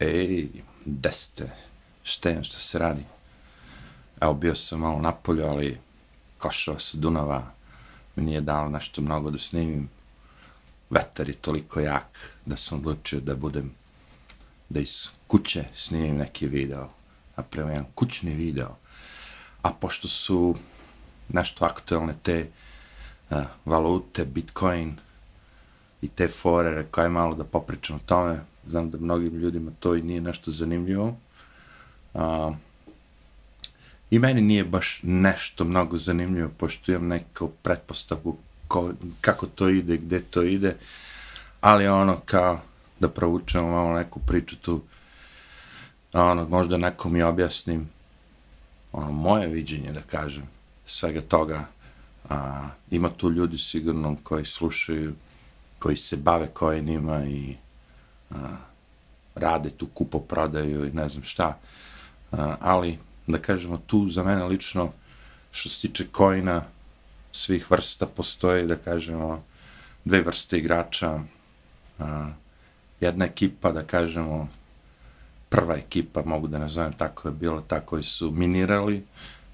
Ej, deste, šta je, šta se radi? Evo, bio sam malo napolju, ali košao se Dunava, mi nije dalo nešto mnogo da snimim. Vetar je toliko jak da sam odlučio da budem, da iz kuće snimim neki video, a prema jedan kućni video. A pošto su nešto aktualne te uh, valute, Bitcoin i te fore, rekao je malo da popričam o tome, znam da mnogim ljudima to i nije nešto zanimljivo. A, I meni nije baš nešto mnogo zanimljivo, pošto imam neku pretpostavku ko, kako to ide, gde to ide, ali ono kao da provučemo malo neku priču tu, ono, možda nekom i objasnim ono, moje viđenje, da kažem, svega toga. A, ima tu ljudi sigurno koji slušaju, koji se bave kojenima i a, rade tu kupo prodaju i ne znam šta. A, ali, da kažemo, tu za mene lično, što se tiče kojina, svih vrsta postoje, da kažemo, dve vrste igrača. A, jedna ekipa, da kažemo, prva ekipa, mogu da nazovem tako je bilo, tako koji su minirali,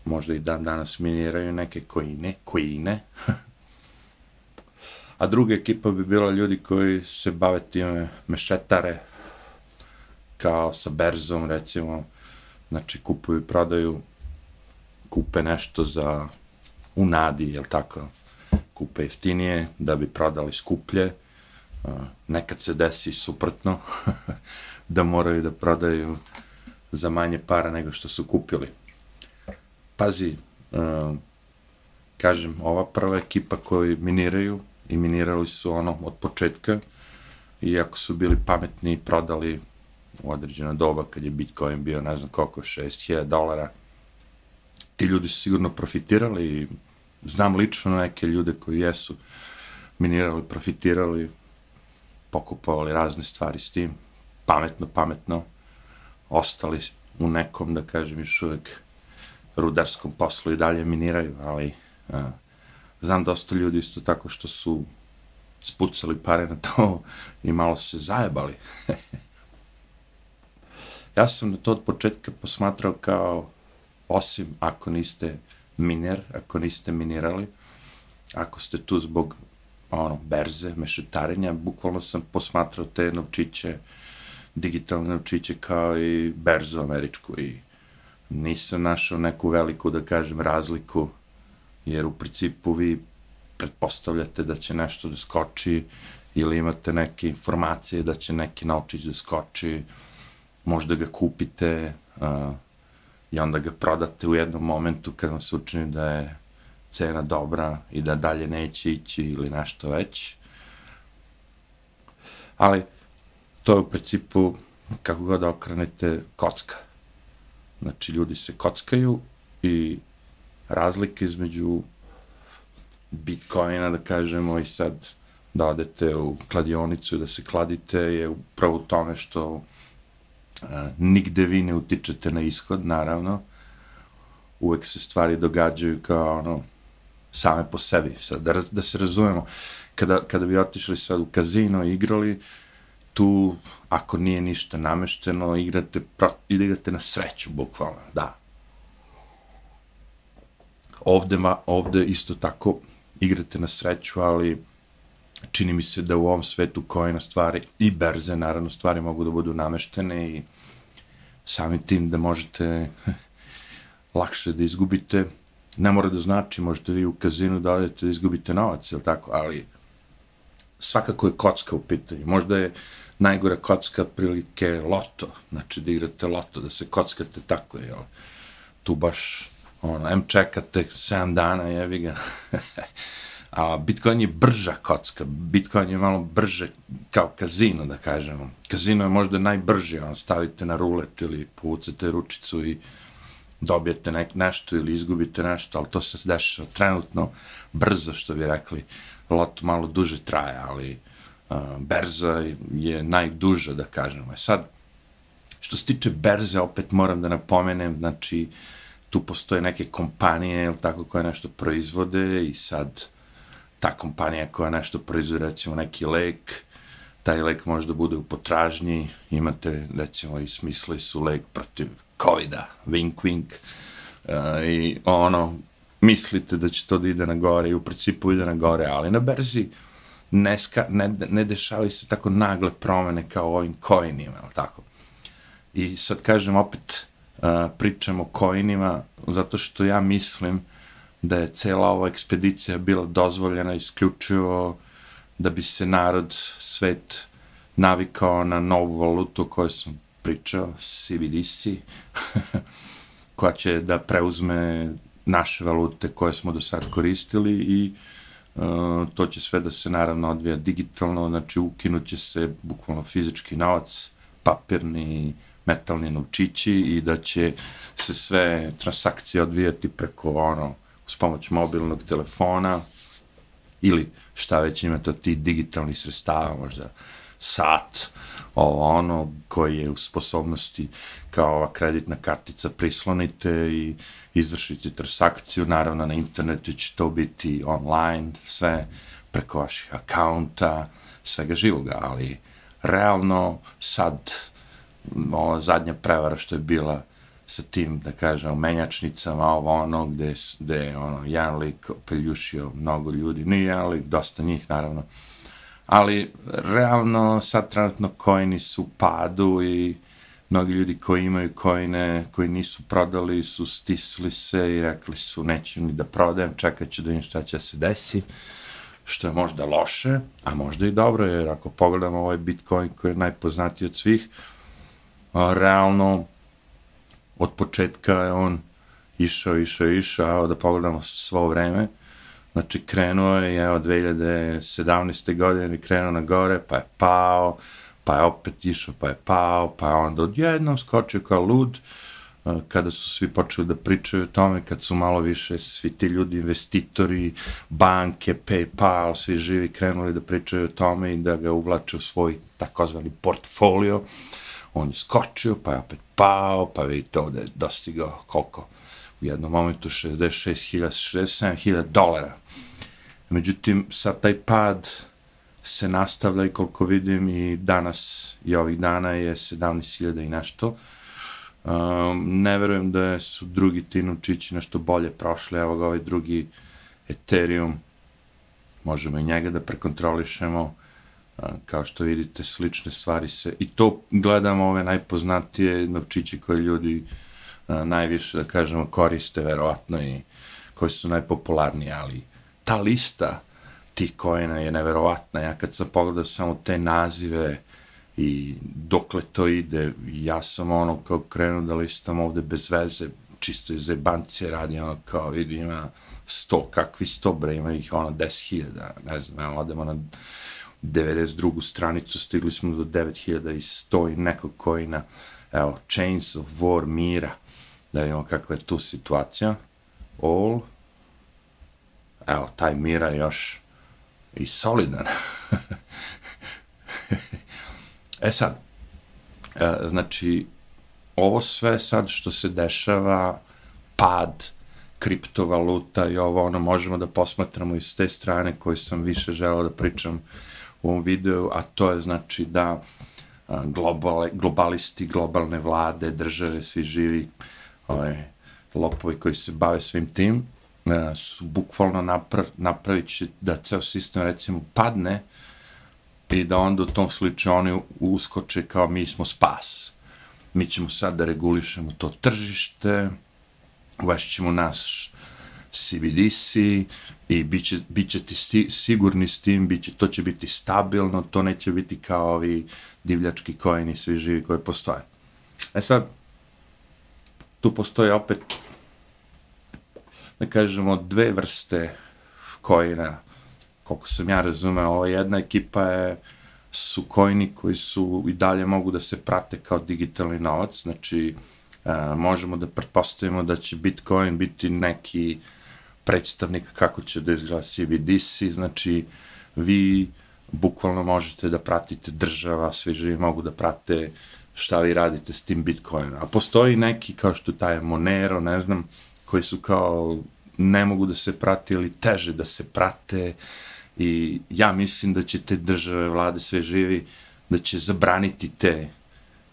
možda i dan danas miniraju neke koji ne, koji ne. A druga ekipa bi bila ljudi koji se bave time mešetare, kao sa berzom, recimo, znači kupuju i prodaju, kupe nešto za u nadi, jel tako, kupe jeftinije da bi prodali skuplje, nekad se desi suprotno, da moraju da prodaju za manje para nego što su kupili. Pazi, kažem, ova prva ekipa koji miniraju, i minirali su ono od početka, iako su bili pametni i prodali u određena doba kad je Bitcoin bio ne znam koliko, 6000 dolara. Ti ljudi su sigurno profitirali i znam lično neke ljude koji jesu minirali, profitirali, pokupovali razne stvari s tim, pametno, pametno, ostali u nekom, da kažem, još uvek rudarskom poslu i dalje miniraju, ali a, znam dosta ljudi isto tako što su spucali pare na to i malo se zajebali. Ja sam na to od početka posmatrao kao, osim ako niste miner, ako niste minirali, ako ste tu zbog ono, berze, mešetarenja, bukvalno sam posmatrao te novčiće, digitalne novčiće kao i berzu američku i nisam našao neku veliku, da kažem, razliku, jer u principu vi pretpostavljate da će nešto da skoči ili imate neke informacije da će neki naučić da skoči, možda ga kupite uh, i onda ga prodate u jednom momentu kad vam se učini da je cena dobra i da dalje neće ići ili nešto već. Ali to je u principu, kako god okrenete, kocka. Znači, ljudi se kockaju i razlike između bitcoina, da kažemo, i sad da odete u kladionicu i da se kladite je upravo u tome što e, nigde vi ne utičete na ishod, naravno. Uvek se stvari događaju kao ono, same po sebi. Sad, da, da se razumemo, kada, kada bi otišli sad u kazino i igrali, tu, ako nije ništa namešteno, igrate, pro, igrate na sreću, bukvalno, da. Ovde, ma, ovde isto tako igrate na sreću, ali čini mi se da u ovom svetu koje na stvari i berze, naravno, stvari mogu da budu nameštene i samim tim da možete lakše da izgubite. Ne mora da znači, možete vi u kazinu da odete da izgubite novac, ili tako, ali svakako je kocka u pitanju. Možda je najgora kocka prilike loto, znači da igrate loto, da se kockate tako, jel? Tu baš, ono, em čekate 7 dana, jevi ga. A Bitcoin je brža kocka, Bitcoin je malo brže kao kazino, da kažemo. Kazino je možda najbrži, on stavite na rulet ili povucete ručicu i dobijete nek, nešto ili izgubite nešto, ali to se dešava trenutno brzo, što bi rekli. Lot malo duže traje, ali uh, berza je najduža, da kažemo. E sad, što se tiče berze, opet moram da napomenem, znači, tu postoje neke kompanije, ili tako, koje nešto proizvode i sad ta kompanija koja nešto proizvode, recimo neki lek, taj lek može da bude u potražnji, imate, recimo, i smisli su lek protiv covida wink wink, uh, i ono, mislite da će to da ide na gore i u principu ide na gore, ali na berzi ne, ska, ne, ne dešavaju se tako nagle promene kao ovim coinima, ali tako. I sad kažem opet, a, pričam o coinima, zato što ja mislim da je cela ova ekspedicija bila dozvoljena isključivo da bi se narod, svet navikao na novu valutu koju sam pričao, CBDC, koja će da preuzme naše valute koje smo do sad koristili i uh, to će sve da se naravno odvija digitalno, znači ukinut će se bukvalno fizički novac, papirni, metalni novčići i da će se sve transakcije odvijati preko ono, s pomoć mobilnog telefona ili šta već imate od tih digitalnih sredstava, možda sat, ovo ono koji je u sposobnosti kao ova kreditna kartica prislonite i izvršite transakciju, naravno na internetu će to biti online, sve preko vaših akaunta, svega živoga, ali realno sad ova zadnja prevara što je bila sa tim, da kažem, menjačnicama, ovo ono, gde, gde je ono, jedan lik peljušio mnogo ljudi, nije jedan lik, dosta njih, naravno, ali realno sad trenutno kojni su padu i mnogi ljudi koji imaju kojne, koji nisu prodali, su stisli se i rekli su neću ni da prodajem, čekat ću da im šta će se desi, što je možda loše, a možda i dobro, jer ako pogledamo ovaj Bitcoin koji je najpoznatiji od svih, a, realno od početka je on išao, išao, išao, da pogledamo svo vreme, znači krenuo je, evo, 2017. godine krenuo na gore, pa je pao, pa je opet išao, pa je pao, pa je onda odjednom skočio kao lud, kada su svi počeli da pričaju o tome, kad su malo više svi ti ljudi, investitori, banke, Paypal, svi živi krenuli da pričaju o tome i da ga uvlače u svoj takozvani portfolio, on je skočio, pa je opet pao, pa vidite ovdje je dostigao koliko u jednom momentu 66.000, 67.000 dolara. Međutim, sad taj pad se nastavlja i koliko vidim i danas i ovih dana je 17.000 i nešto. Um, ne verujem da su drugi tinučići nešto bolje prošli, evo ga ovaj drugi Ethereum, možemo i njega da prekontrolišemo, kao što vidite, slične stvari se, i to gledamo ove najpoznatije novčiće koje ljudi najviše, da kažemo, koriste, verovatno, i koji su najpopularniji, ali ta lista tih kojena je neverovatna. Ja kad sam pogledao samo te nazive i dokle to ide, ja sam ono kao krenuo da listam ovde bez veze, čisto iz zebancije radi, ono kao vidi ima sto, kakvi sto bre, ima ih ono deset hiljada, ne znam, evo, odemo na 92. stranicu, stigli smo do 9100 i nekog kojina, evo, Chains of War Mira, da vidimo kakva je tu situacija, all, evo, taj Mira još i solidan. e sad, e, znači, ovo sve sad što se dešava, pad kriptovaluta i ovo, ono, možemo da posmatramo iz te strane koje sam više želao da pričam u ovom videu, a to je znači da globale, globalisti, globalne vlade, države, svi živi ove, lopovi koji se bave svim tim, su bukvalno napra napravit će da ceo sistem recimo padne i da onda u tom slučaju oni uskoče kao mi smo spas. Mi ćemo sad da regulišemo to tržište, uvešćemo naš CBDC i bit, će, bit ćete si, sigurni s tim, bit će, to će biti stabilno, to neće biti kao ovi divljački kojeni, svi živi koji postoje. E sad, tu postoje opet, da kažemo, dve vrste kojina, koliko sam ja razumeo, ova jedna ekipa je, su kojni koji su i dalje mogu da se prate kao digitalni novac, znači, a, možemo da pretpostavimo da će Bitcoin biti neki uh, predstavnik kako će da izgleda CBDC, znači vi bukvalno možete da pratite država, svi živi mogu da prate šta vi radite s tim Bitcoinom. A postoji neki kao što taj Monero, ne znam, koji su kao ne mogu da se prate ili teže da se prate I ja mislim da će te države, vlade, sve živi, da će zabraniti te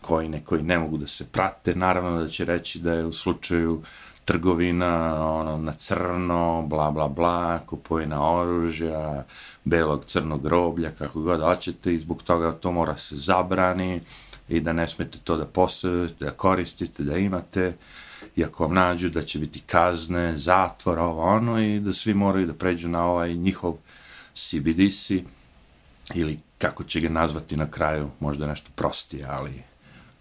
kojine koji ne mogu da se prate. Naravno da će reći da je u slučaju trgovina ono, na crno, bla, bla, bla, kupovina oružja, belog crnog groblja, kako god hoćete, i zbog toga to mora se zabrani i da ne smete to da posjedujete, da koristite, da imate, i ako vam nađu da će biti kazne, zatvor, ovo ono, i da svi moraju da pređu na ovaj njihov CBDC, ili kako će ga nazvati na kraju, možda nešto prostije, ali,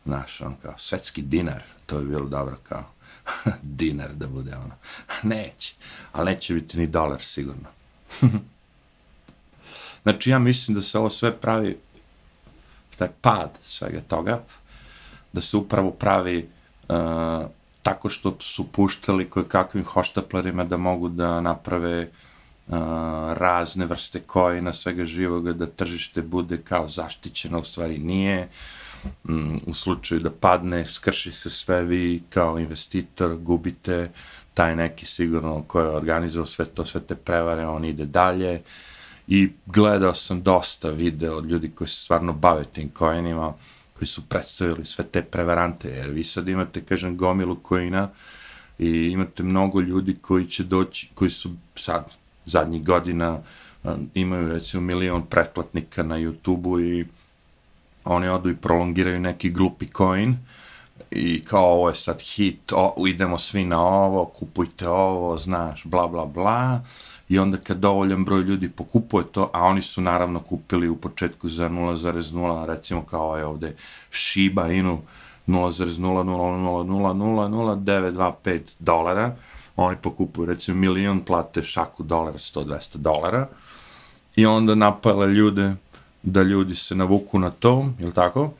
znaš, on kao svetski dinar, to je bilo dobro kao. dinar da bude ono. Neće, ali neće biti ni dolar sigurno. znači, ja mislim da se ovo sve pravi, taj pad svega toga, da se upravo pravi uh, tako što su puštali koje kakvim hoštaplerima da mogu da naprave uh, razne vrste kojina, svega živoga, da tržište bude kao zaštićeno, u stvari nije. Um, u slučaju da padne, skrši se sve vi kao investitor, gubite taj neki sigurno ko je organizao sve to, sve te prevare, on ide dalje i gledao sam dosta video od ljudi koji se stvarno bave tim kojinima, koji su predstavili sve te prevarante, jer vi sad imate, kažem, gomilu kojina i imate mnogo ljudi koji će doći, koji su sad, zadnjih godina, imaju recimo milion pretplatnika na YouTube-u i oni odu i prolongiraju neki glupi coin i kao ovo je sad hit, o, idemo svi na ovo, kupujte ovo, znaš, bla, bla, bla. I onda kad dovoljan broj ljudi pokupuje to, a oni su naravno kupili u početku za 0,0, recimo kao je ovde Shiba Inu 0,000000925 dolara, oni pokupuju recimo milion, plate šaku dolara, 100-200 dolara, i onda napale ljude da ljudi se navuku na to, ili tako?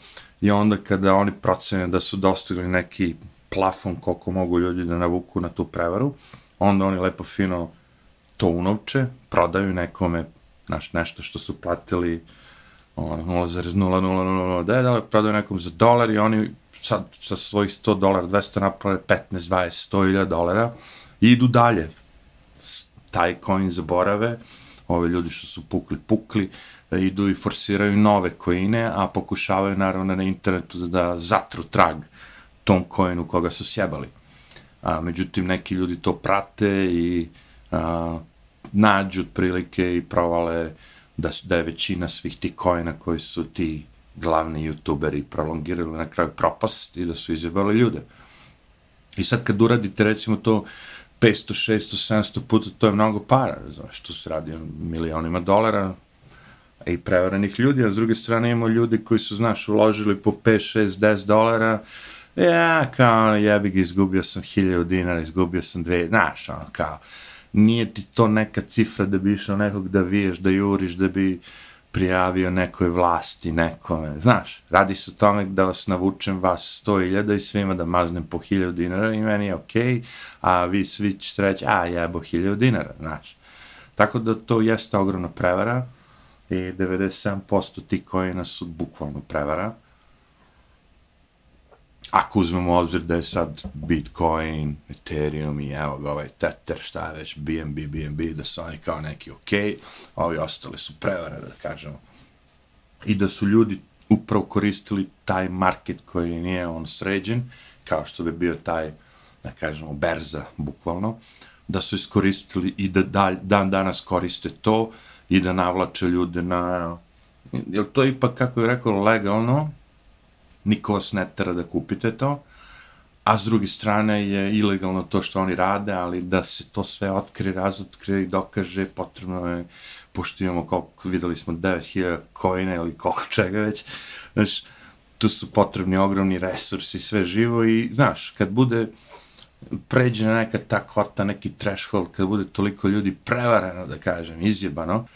I onda kada oni procene da su dostigli neki plafon koliko mogu ljudi da navuku na tu prevaru, onda oni lepo fino to unovče, prodaju nekome znaš, nešto što su platili ono, 0,00009, prodaju nekom za dolar i oni sad sa svojih 100 dolara, 200 naprave 15, 20, 100 dolara i idu dalje. Taj coin zaborave, ove ljudi što su pukli, pukli, e, idu i forsiraju nove koine, a pokušavaju naravno na internetu da zatru trag tom coinu koga su sjebali. A, međutim, neki ljudi to prate i a, nađu otprilike i provale da, da je većina svih tih coina koji su ti glavni youtuberi prolongirali na kraju propast i da su izjebali ljude. I sad kad uradite recimo to 500, 600, 700 puta, to je mnogo para, znaš, tu se radi o milionima dolara, i prevarenih ljudi, a s druge strane imamo ljudi koji su, znaš, uložili po 5, 6, 10 dolara, ja, kao, ja bih izgubio sam 1000 dinara, izgubio sam 2, znaš, ono, kao, nije ti to neka cifra da bi išao nekog da viješ, da juriš, da bi prijavio nekoj vlasti, nekome, znaš, radi se o tome da vas navučem vas 100.000 i svima da maznem po 1000 dinara i meni je okej, okay, a vi svi ćete reći, a jebo 1000 dinara, znaš. Tako da to jeste ogromna prevara, i 97% ti koji nas su bukvalno prevara. Ako uzmemo obzir da je sad Bitcoin, Ethereum i evo ga ovaj Tether, šta je već, BNB, BNB, da su oni kao neki ok, a ovi ostali su prevare, da kažemo. I da su ljudi upravo koristili taj market koji nije on sređen, kao što bi bio taj, da kažemo, berza, bukvalno, da su iskoristili i da dan danas koriste to, i da navlače ljude na... Jel to ipak, kako je rekao, legalno? Niko vas ne tera da kupite to. A s druge strane je ilegalno to što oni rade, ali da se to sve otkrije, razotkrije i dokaže, potrebno je, pošto imamo koliko, videli smo 9000 kojina ili koliko čega već, znaš, tu su potrebni ogromni resursi, sve živo i, znaš, kad bude pređe na neka ta kota, neki threshold, kad bude toliko ljudi prevareno, da kažem, izjebano,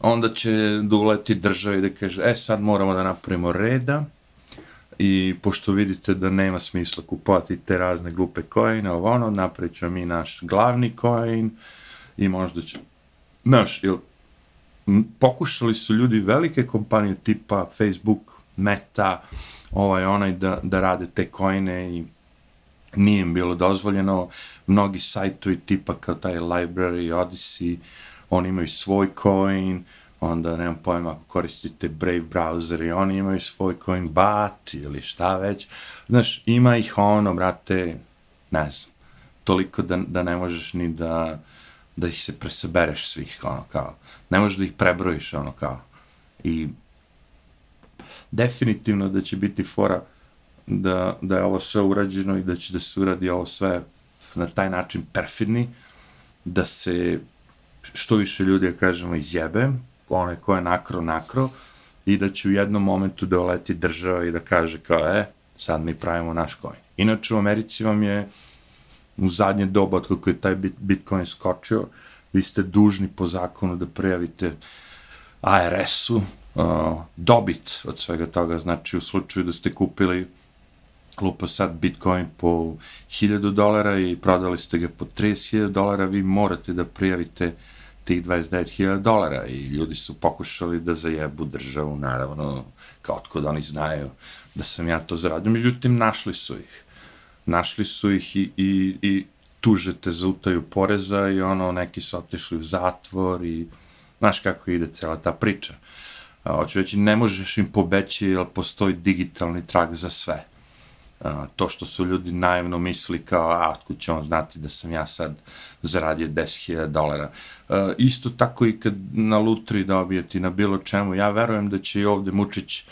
onda će doleti država i da kaže, e, sad moramo da napravimo reda, i pošto vidite da nema smisla kupovati te razne glupe kojine, ovo ono, napravit ćemo mi naš glavni coin i možda će, znaš, ili, pokušali su ljudi velike kompanije tipa Facebook, Meta, ovaj, onaj, da, da rade te kojine i nije im bilo dozvoljeno, mnogi sajtovi tipa kao taj Library, Odyssey, oni imaju svoj coin, onda nemam pojma ako koristite Brave browser i oni imaju svoj Coinbat ili šta već. Znaš, ima ih ono, brate, ne znam, toliko da, da ne možeš ni da, da ih se presabereš svih, ono, kao, ne možeš da ih prebrojiš, ono, kao, i definitivno da će biti fora da, da je ovo sve urađeno i da će da se uradi ovo sve na taj način perfidni, da se što više ljudi, ja kažemo, izjebe, onaj ko je nakro, nakro, i da će u jednom momentu da oleti država i da kaže kao, e, sad mi pravimo naš coin. Inače, u Americi vam je u zadnje doba, od kako je taj Bitcoin skočio, vi ste dužni po zakonu da prijavite ARS-u uh, dobit od svega toga. Znači, u slučaju da ste kupili lupa sad Bitcoin po 1000 dolara i prodali ste ga po 30.000 dolara, vi morate da prijavite tih 29.000 dolara i ljudi su pokušali da zajebu državu, naravno, kao otkud oni znaju da sam ja to zaradio. Međutim, našli su ih. Našli su ih i, i, i tužete za utaju poreza i ono, neki su otišli u zatvor i znaš kako ide cela ta priča. Hoću reći, ne možeš im pobeći jer postoji digitalni trag za sve to što su ljudi naivno misli kao, a otkud će on znati da sam ja sad zaradio 10.000 dolara. Uh, isto tako i kad na lutri dobijete na bilo čemu, ja verujem da će i ovde Mučić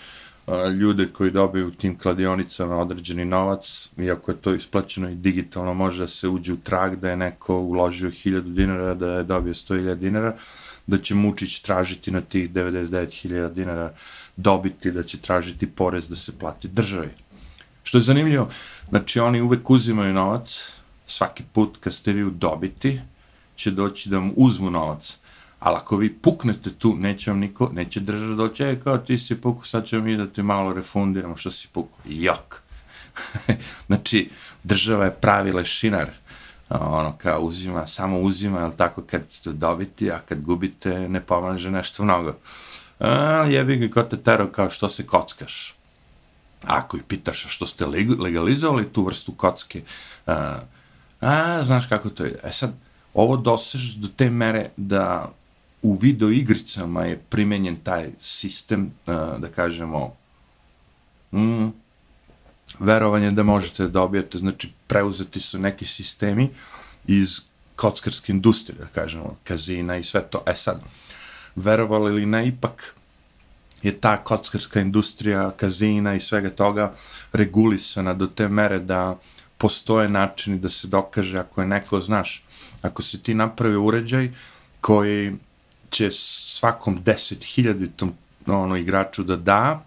uh, ljude koji dobiju u tim kladionicama određeni novac, iako je to isplaćeno i digitalno, može da se uđe u trag da je neko uložio 1000 dinara, da je dobio 100.000 dinara, da će Mučić tražiti na tih 99.000 dinara dobiti, da će tražiti porez da se plati državi. Što je zanimljivo, znači oni uvek uzimaju novac, svaki put kad ste vi u dobiti, će doći da vam uzmu novac. Ali ako vi puknete tu, neće vam niko, neće država doći, e, kao ti si pukao, sad ćemo mi da te malo refundiramo što si pukao. Jok. znači, država je pravi lešinar. Ono, kao uzima, samo uzima, jel tako, kad ste dobiti, a kad gubite, ne pomaže nešto mnogo. A, jebi ga, ko te tero, kao što se kockaš ako ih pitaš što ste legalizovali tu vrstu kocke, a, a znaš kako to je. E sad, ovo doseže do te mere da u video igricama je primenjen taj sistem, a, da kažemo, mm, verovanje da možete da dobijete, znači preuzeti su neki sistemi iz kockarske industrije, da kažemo, kazina i sve to. E sad, verovali li ne, ipak je ta kockarska industrija, kazina i svega toga regulisana do te mere da postoje načini da se dokaže ako je neko, znaš, ako se ti napravi uređaj koji će svakom deset hiljaditom ono, igraču da da,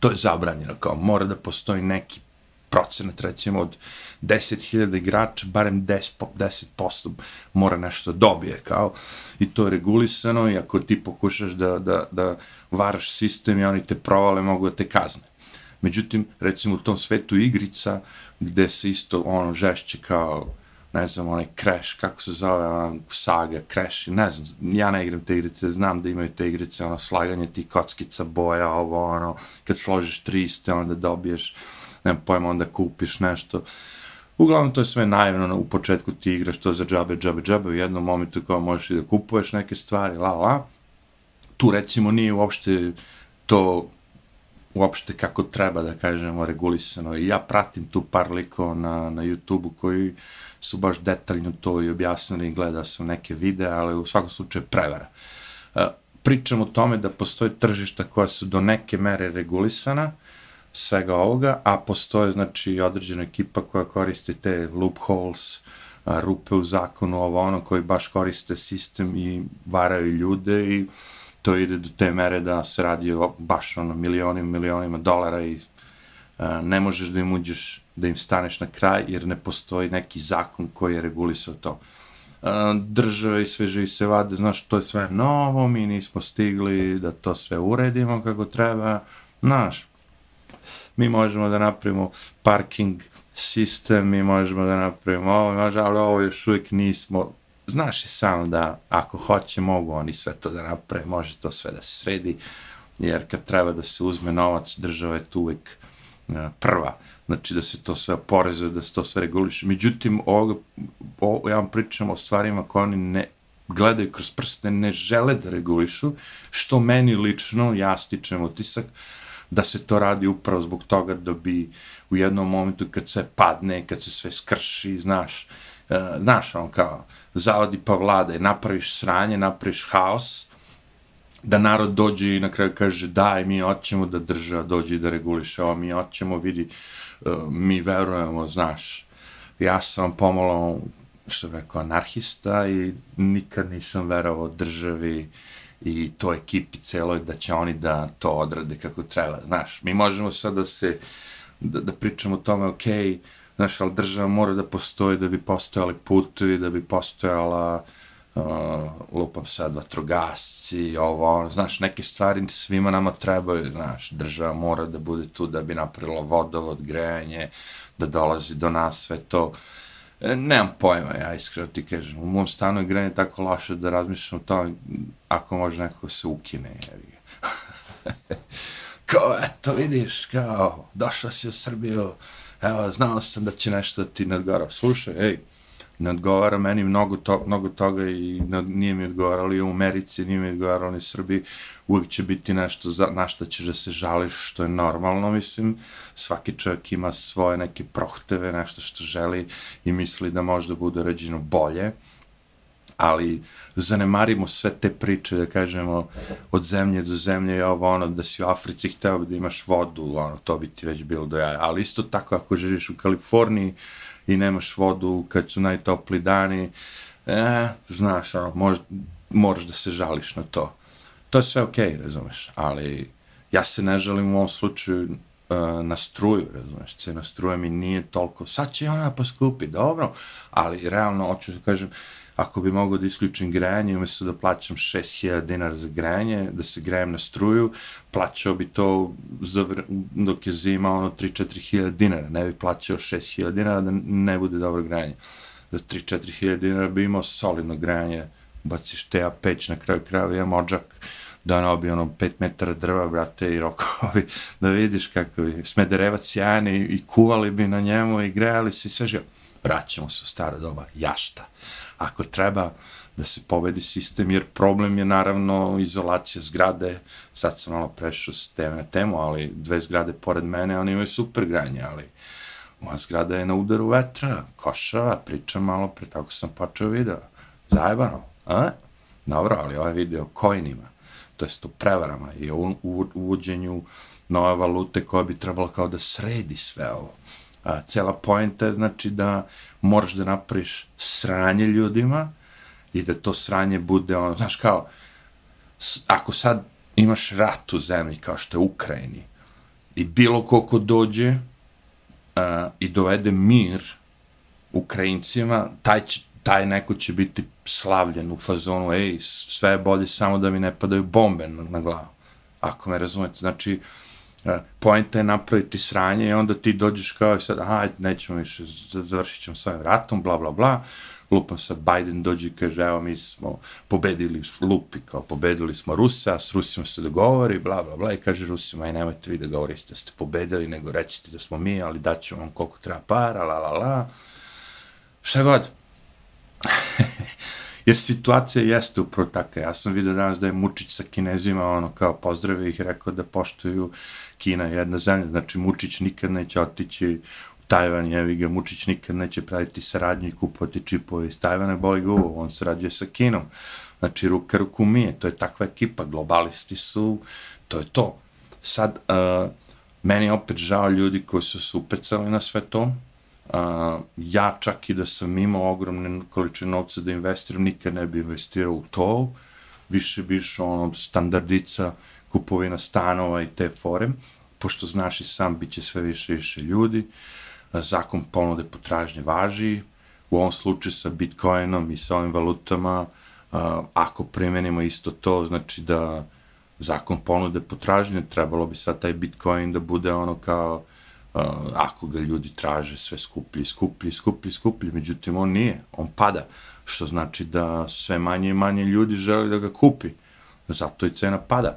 to je zabranjeno, kao mora da postoji neki procenat, recimo, od 10.000 igrača, barem 10%, 10% mora nešto dobije, kao, i to je regulisano, i ako ti pokušaš da, da, da varaš sistem i oni te provale, mogu da te kazne. Međutim, recimo u tom svetu igrica, gde se isto ono žešće kao, ne znam, onaj Crash, kako se zove, ona saga, Crash, ne znam, ja ne igram te igrice, znam da imaju te igrice, ono, slaganje ti kockica, boja, ovo, ono, kad složiš 300, onda dobiješ, ne pojma, onda kupiš nešto. Uglavnom, to je sve naivno, ono, u početku ti igraš to za džabe, džabe, džabe, u jednom momentu kao možeš i da kupuješ neke stvari, la, la. Tu, recimo, nije uopšte to uopšte kako treba da kažemo regulisano. I ja pratim tu par likova na, na YouTube-u koji su baš detaljno to i objasnili i gleda su neke videe, ali u svakom slučaju prevara. E, pričam o tome da postoje tržišta koja su do neke mere regulisana, svega ovoga, a postoje znači određena ekipa koja koristi te loopholes, a, rupe u zakonu, ovo ono, koji baš koriste sistem i varaju ljude i to ide do te mere da se radi o baš ono milionima, milionima dolara i a, ne možeš da im uđeš, da im staneš na kraj jer ne postoji neki zakon koji je regulisao to. Države i sve živi se vade, znaš, to je sve novo, mi nismo stigli da to sve uredimo kako treba, znaš, mi možemo da napravimo parking sistem, mi možemo da napravimo ovo, možemo, ali ovo još uvijek nismo. Znaš i sam da ako hoće, mogu oni sve to da naprave, može to sve da se sredi, jer kad treba da se uzme novac, država je tu uvijek e, prva. Znači da se to sve porezuje, da se to sve reguliše. Međutim, ovoga, o, ja vam pričam o stvarima koje oni ne gledaju kroz prste, ne žele da regulišu, što meni lično, ja stičem utisak, da se to radi upravo zbog toga da bi u jednom momentu kad sve padne, kad se sve skrši, znaš, uh, znaš, on kao, zavodi pa vlade, napraviš sranje, napraviš haos, da narod dođe i na kraju kaže daj, mi hoćemo da država dođe i da reguliše ovo, mi hoćemo, vidi, uh, mi verujemo, znaš, ja sam pomalo, što bih rekao, anarhista i nikad nisam verovao državi i to ekipi celoj da će oni da to odrade kako treba. Znaš, mi možemo sad da se, da, da pričamo o tome, ok, znaš, ali država mora da postoji da bi postojali putevi, da bi postojala uh, lupam sad vatrogasci, ovo, ono, znaš, neke stvari svima nama trebaju, znaš, država mora da bude tu da bi napravila vodovod, grejanje, da dolazi do nas sve to. Uh, E, nemam pojma, ja iskreno ti kažem. U mom stanu je tako loše da razmišljam o tome ako može nekako se ukine. je. kao, eto, vidiš, kao, došla si u Srbiju, evo, znao sam da će nešto ti nadgara. Slušaj, ej, ne odgovara meni mnogo, to, mnogo toga i ne, nije mi odgovarali u Americi, nije mi odgovaralo ni Srbiji, uvijek će biti nešto za, na što ćeš da se žališ, što je normalno, mislim, svaki čovjek ima svoje neke prohteve, nešto što želi i misli da možda bude rađeno bolje, ali zanemarimo sve te priče, da kažemo, od zemlje do zemlje je ovo ono, da si u Africi hteo da imaš vodu, ono, to bi ti već bilo do jaja, ali isto tako ako živiš u Kaliforniji, i nemaš vodu kad su najtopli dani, e, znaš, ono, mož, moraš da se žališ na to. To je sve okej, okay, razumeš, ali ja se ne žalim u ovom slučaju uh, na struju, razumeš, cena struje mi nije toliko, sad će ona poskupi, dobro, ali realno, hoću da kažem, ako bi mogao da isključim grejanje, umjesto da plaćam 6000 dinara za grejanje, da se grejem na struju, plaćao bi to za, dok je zima ono 3-4 hiljada dinara, ne bi plaćao 6000 dinara da ne bude dobro grejanje. Za 3-4 hiljada dinara bi imao solidno grejanje, baciš teja peć na kraju kraju, imam ođak, da ono, bi ono 5 metara drva, brate, i rokovi, da vidiš kako bi smederevac sjajni i kuvali bi na njemu i grejali se i sve živo. Vraćamo se u staro doba, jašta. Ako treba da se povedi sistem, jer problem je naravno izolacija zgrade, sad sam malo prešao s teme na temu, ali dve zgrade pored mene, oni imaju super granje, ali moja zgrada je na udaru vetra, košava, pričam malo pre, tako sam počeo video, zajebano, a? Dobro, ali ovaj video o kojnima, to jest o prevarama i o uvođenju nove valute koja bi trebala kao da sredi sve ovo a, cela poenta je znači da moraš da napraviš sranje ljudima i da to sranje bude ono, znaš kao, ako sad imaš rat u zemlji kao što je Ukrajini i bilo ko dođe a, i dovede mir Ukrajincima, taj, će, taj neko će biti slavljen u fazonu, ej, sve je bolje samo da mi ne padaju bombe na, na glavu. Ako me razumete, znači, uh, E, poenta je napraviti sranje i onda ti dođeš kao i sad, aha, nećemo više, završit ćemo s ovim ratom, bla, bla, bla. Lupam sad, Biden dođe i kaže, evo, mi smo pobedili, lupi, kao pobedili smo Rusa, s Rusima se dogovori, bla, bla, bla, i kaže Rusima, aj nemojte vi da govorite da ste pobedili, nego recite da smo mi, ali daćemo vam koliko treba para, la, la, la. Šta god. jer situacija jeste upravo taka. Ja sam vidio danas da je Mučić sa Kinezima, ono, kao pozdravio ih, rekao da poštuju Kina jedna zemlja, znači Mučić nikad neće otići u Tajvan, jevi ga, Mučić nikad neće praviti saradnju i kupovati čipove iz Tajvana, boli ga ovo, on sarađuje sa Kinom. Znači, ruka ruku mije, to je takva ekipa, globalisti su, to je to. Sad, uh, meni je opet žao ljudi koji su se upecali na sve to, Uh, ja čak i da sam imao ogromne količine novca da investiram, nikad ne bi investirao u to, više bi išao ono standardica, kupovina stanova i te fore, pošto znaš i sam, bit će sve više i više ljudi, uh, zakon ponude potražnje važi, u ovom slučaju sa Bitcoinom i sa ovim valutama, uh, ako primenimo isto to, znači da zakon ponude potražnje, trebalo bi sad taj Bitcoin da bude ono kao Eh, ako ga ljudi traže sve skuplji, skuplji, skuplji, skuplji, međutim on nije, on pada, što znači da sve manje i manje ljudi želi da ga kupi, zato i cena pada.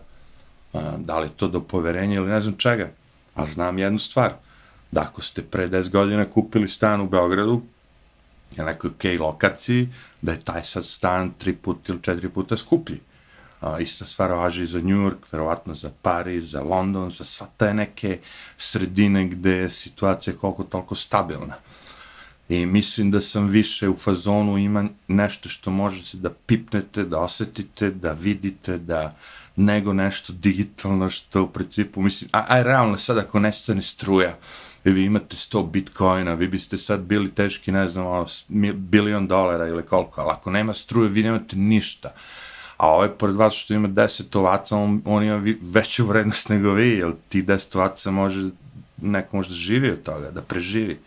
Eh, da li to do poverenja ili ne znam čega, ali znam jednu stvar, da ako ste pre 10 godina kupili stan u Beogradu, na nekoj ok lokaciji, da je taj sad stan tri puta ili četiri puta skuplji. A, ista stvar važi za New York, verovatno za Paris, za London, za sva te neke sredine gde je situacija koliko toliko stabilna. I mislim da sam više u fazonu ima nešto što možete da pipnete, da osetite, da vidite, da nego nešto digitalno što u principu, mislim, a, a realno sad ako nestane struja, i vi imate 100 bitcoina, vi biste sad bili teški, ne znam, ono, bilion dolara ili koliko, ali ako nema struje, vi nemate ništa. A ovaj, pored vas što ima 10 ovaca, on, on ima veću vrednost nego vi, jer ti 10 ovaca može, neko može da živi od toga, da preživi.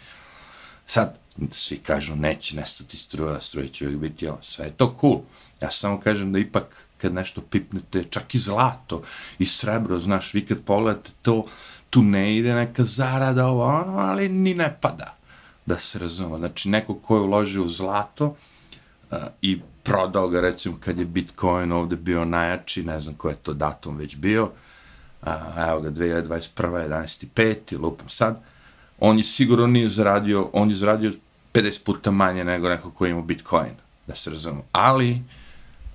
Sad, svi kažu, neće nestati struja, struja će uvijek biti, jel, sve je to cool. Ja samo kažem da ipak, kad nešto pipnete, čak i zlato, i srebro, znaš, vi kad pogledate to, tu ne ide neka zarada ovo, ono, ali ni ne pada, da se razumemo. Znači, neko ko je uložio u zlato uh, i prodao ga, recimo, kad je Bitcoin ovde bio najjači, ne znam ko je to datum već bio, evo ga, 2021. 11.5. lupam sad, on je sigurno nije zaradio, on je zaradio 50 puta manje nego neko ko ima Bitcoin, da se razumemo. Ali,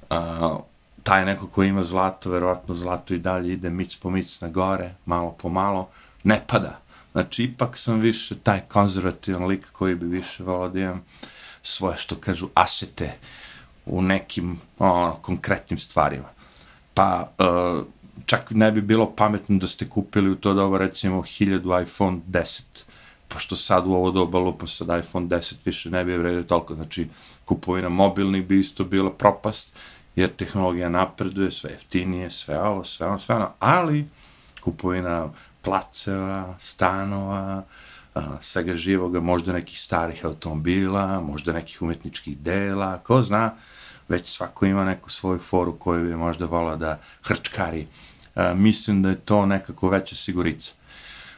a, taj neko ko ima zlato, verovatno zlato i dalje ide mic po mic na gore, malo po malo, ne pada. Znači, ipak sam više taj konzervativan lik koji bi više volao da imam svoje, što kažu, asete u nekim ono, konkretnim stvarima. Pa, uh, čak ne bi bilo pametno da ste kupili u to doba, recimo, 1000 iPhone 10, pošto sad u ovo doba lupa sad iPhone 10 više ne bi vredio toliko, znači kupovina mobilnih bi isto bila propast, jer tehnologija napreduje, sve jeftinije, sve ovo, sve ono, sve ono, ali kupovina placeva, stanova, a, svega živoga, možda nekih starih automobila, možda nekih umetničkih dela, ko zna, već svako ima neku svoju foru koju bi možda volao da hrčkari. A, mislim da je to nekako veća sigurica.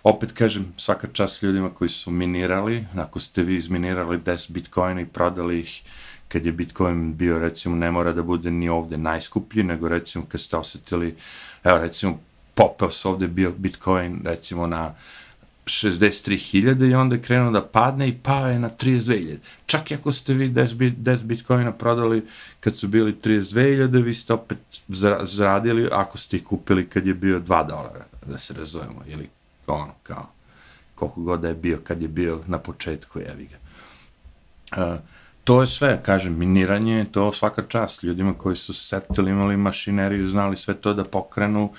Opet kažem, svaka čast ljudima koji su minirali, ako ste vi izminirali 10 bitcoina i prodali ih kad je Bitcoin bio, recimo, ne mora da bude ni ovde najskuplji, nego recimo kad ste osetili, evo recimo, popeo se ovde bio Bitcoin, recimo, na 63.000 i onda je krenuo da padne i pao je na 32.000. Čak i ako ste vi 10, 10 bitcoina prodali kad su bili 32.000, vi ste opet zaradili ako ste ih kupili kad je bio 2 dolara, da se razumemo, ili ono, kao, koliko god da je bio kad je bio na početku, jevi ga. Uh, to je sve, kažem, miniranje, to svaka čast ljudima koji su setili, imali mašineriju, znali sve to da pokrenu,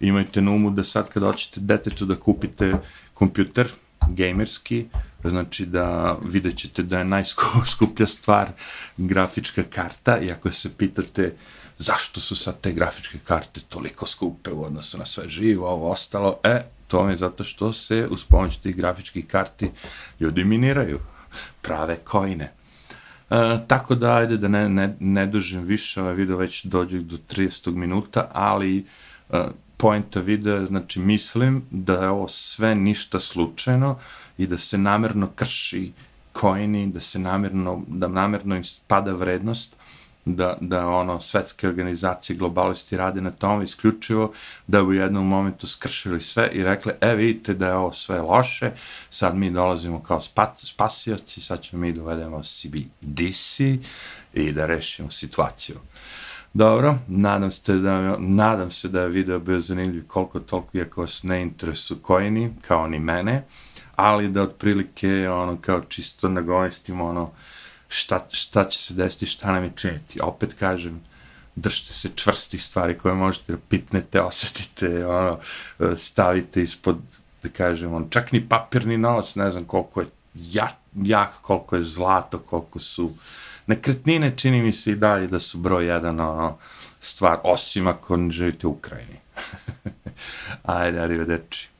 imajte na umu da sad kad hoćete detetu da kupite kompjuter, gamerski, znači da vidjet ćete da je najskuplja stvar grafička karta i ako se pitate zašto su sad te grafičke karte toliko skupe u odnosu na sve živo, ovo ostalo, e, to je zato što se uz pomoć tih grafičkih karti ljudi miniraju, prave kojine. E, tako da, ajde da ne, ne, ne dužim više, ovaj video već dođe do 30. minuta, ali e, poenta videa, znači mislim da je ovo sve ništa slučajno i da se namerno krši kojini, da se namerno, da namerno im pada vrednost, da, da ono svetske organizacije globalisti rade na tom isključivo da bi u jednom momentu skršili sve i rekli e vidite da je ovo sve loše sad mi dolazimo kao spasioci sad ćemo mi dovedemo CBDC i da rešimo situaciju dobro, nadam se da, nadam se da je video bio zanimljiv koliko toliko iako vas ne interesu kojini kao ni mene ali da otprilike ono kao čisto nagovestimo ono šta, šta će se desiti, šta nam je činiti. Opet kažem, držite se čvrstih stvari koje možete da pipnete, osetite, ono, stavite ispod, da kažem, on, čak ni papirni novac, ne znam koliko je jak, jak, koliko je zlato, koliko su nekretnine, čini mi se i dalje da su broj jedan, ono, stvar, osim ako ne živite u Ukrajini. Ajde, arrivederci.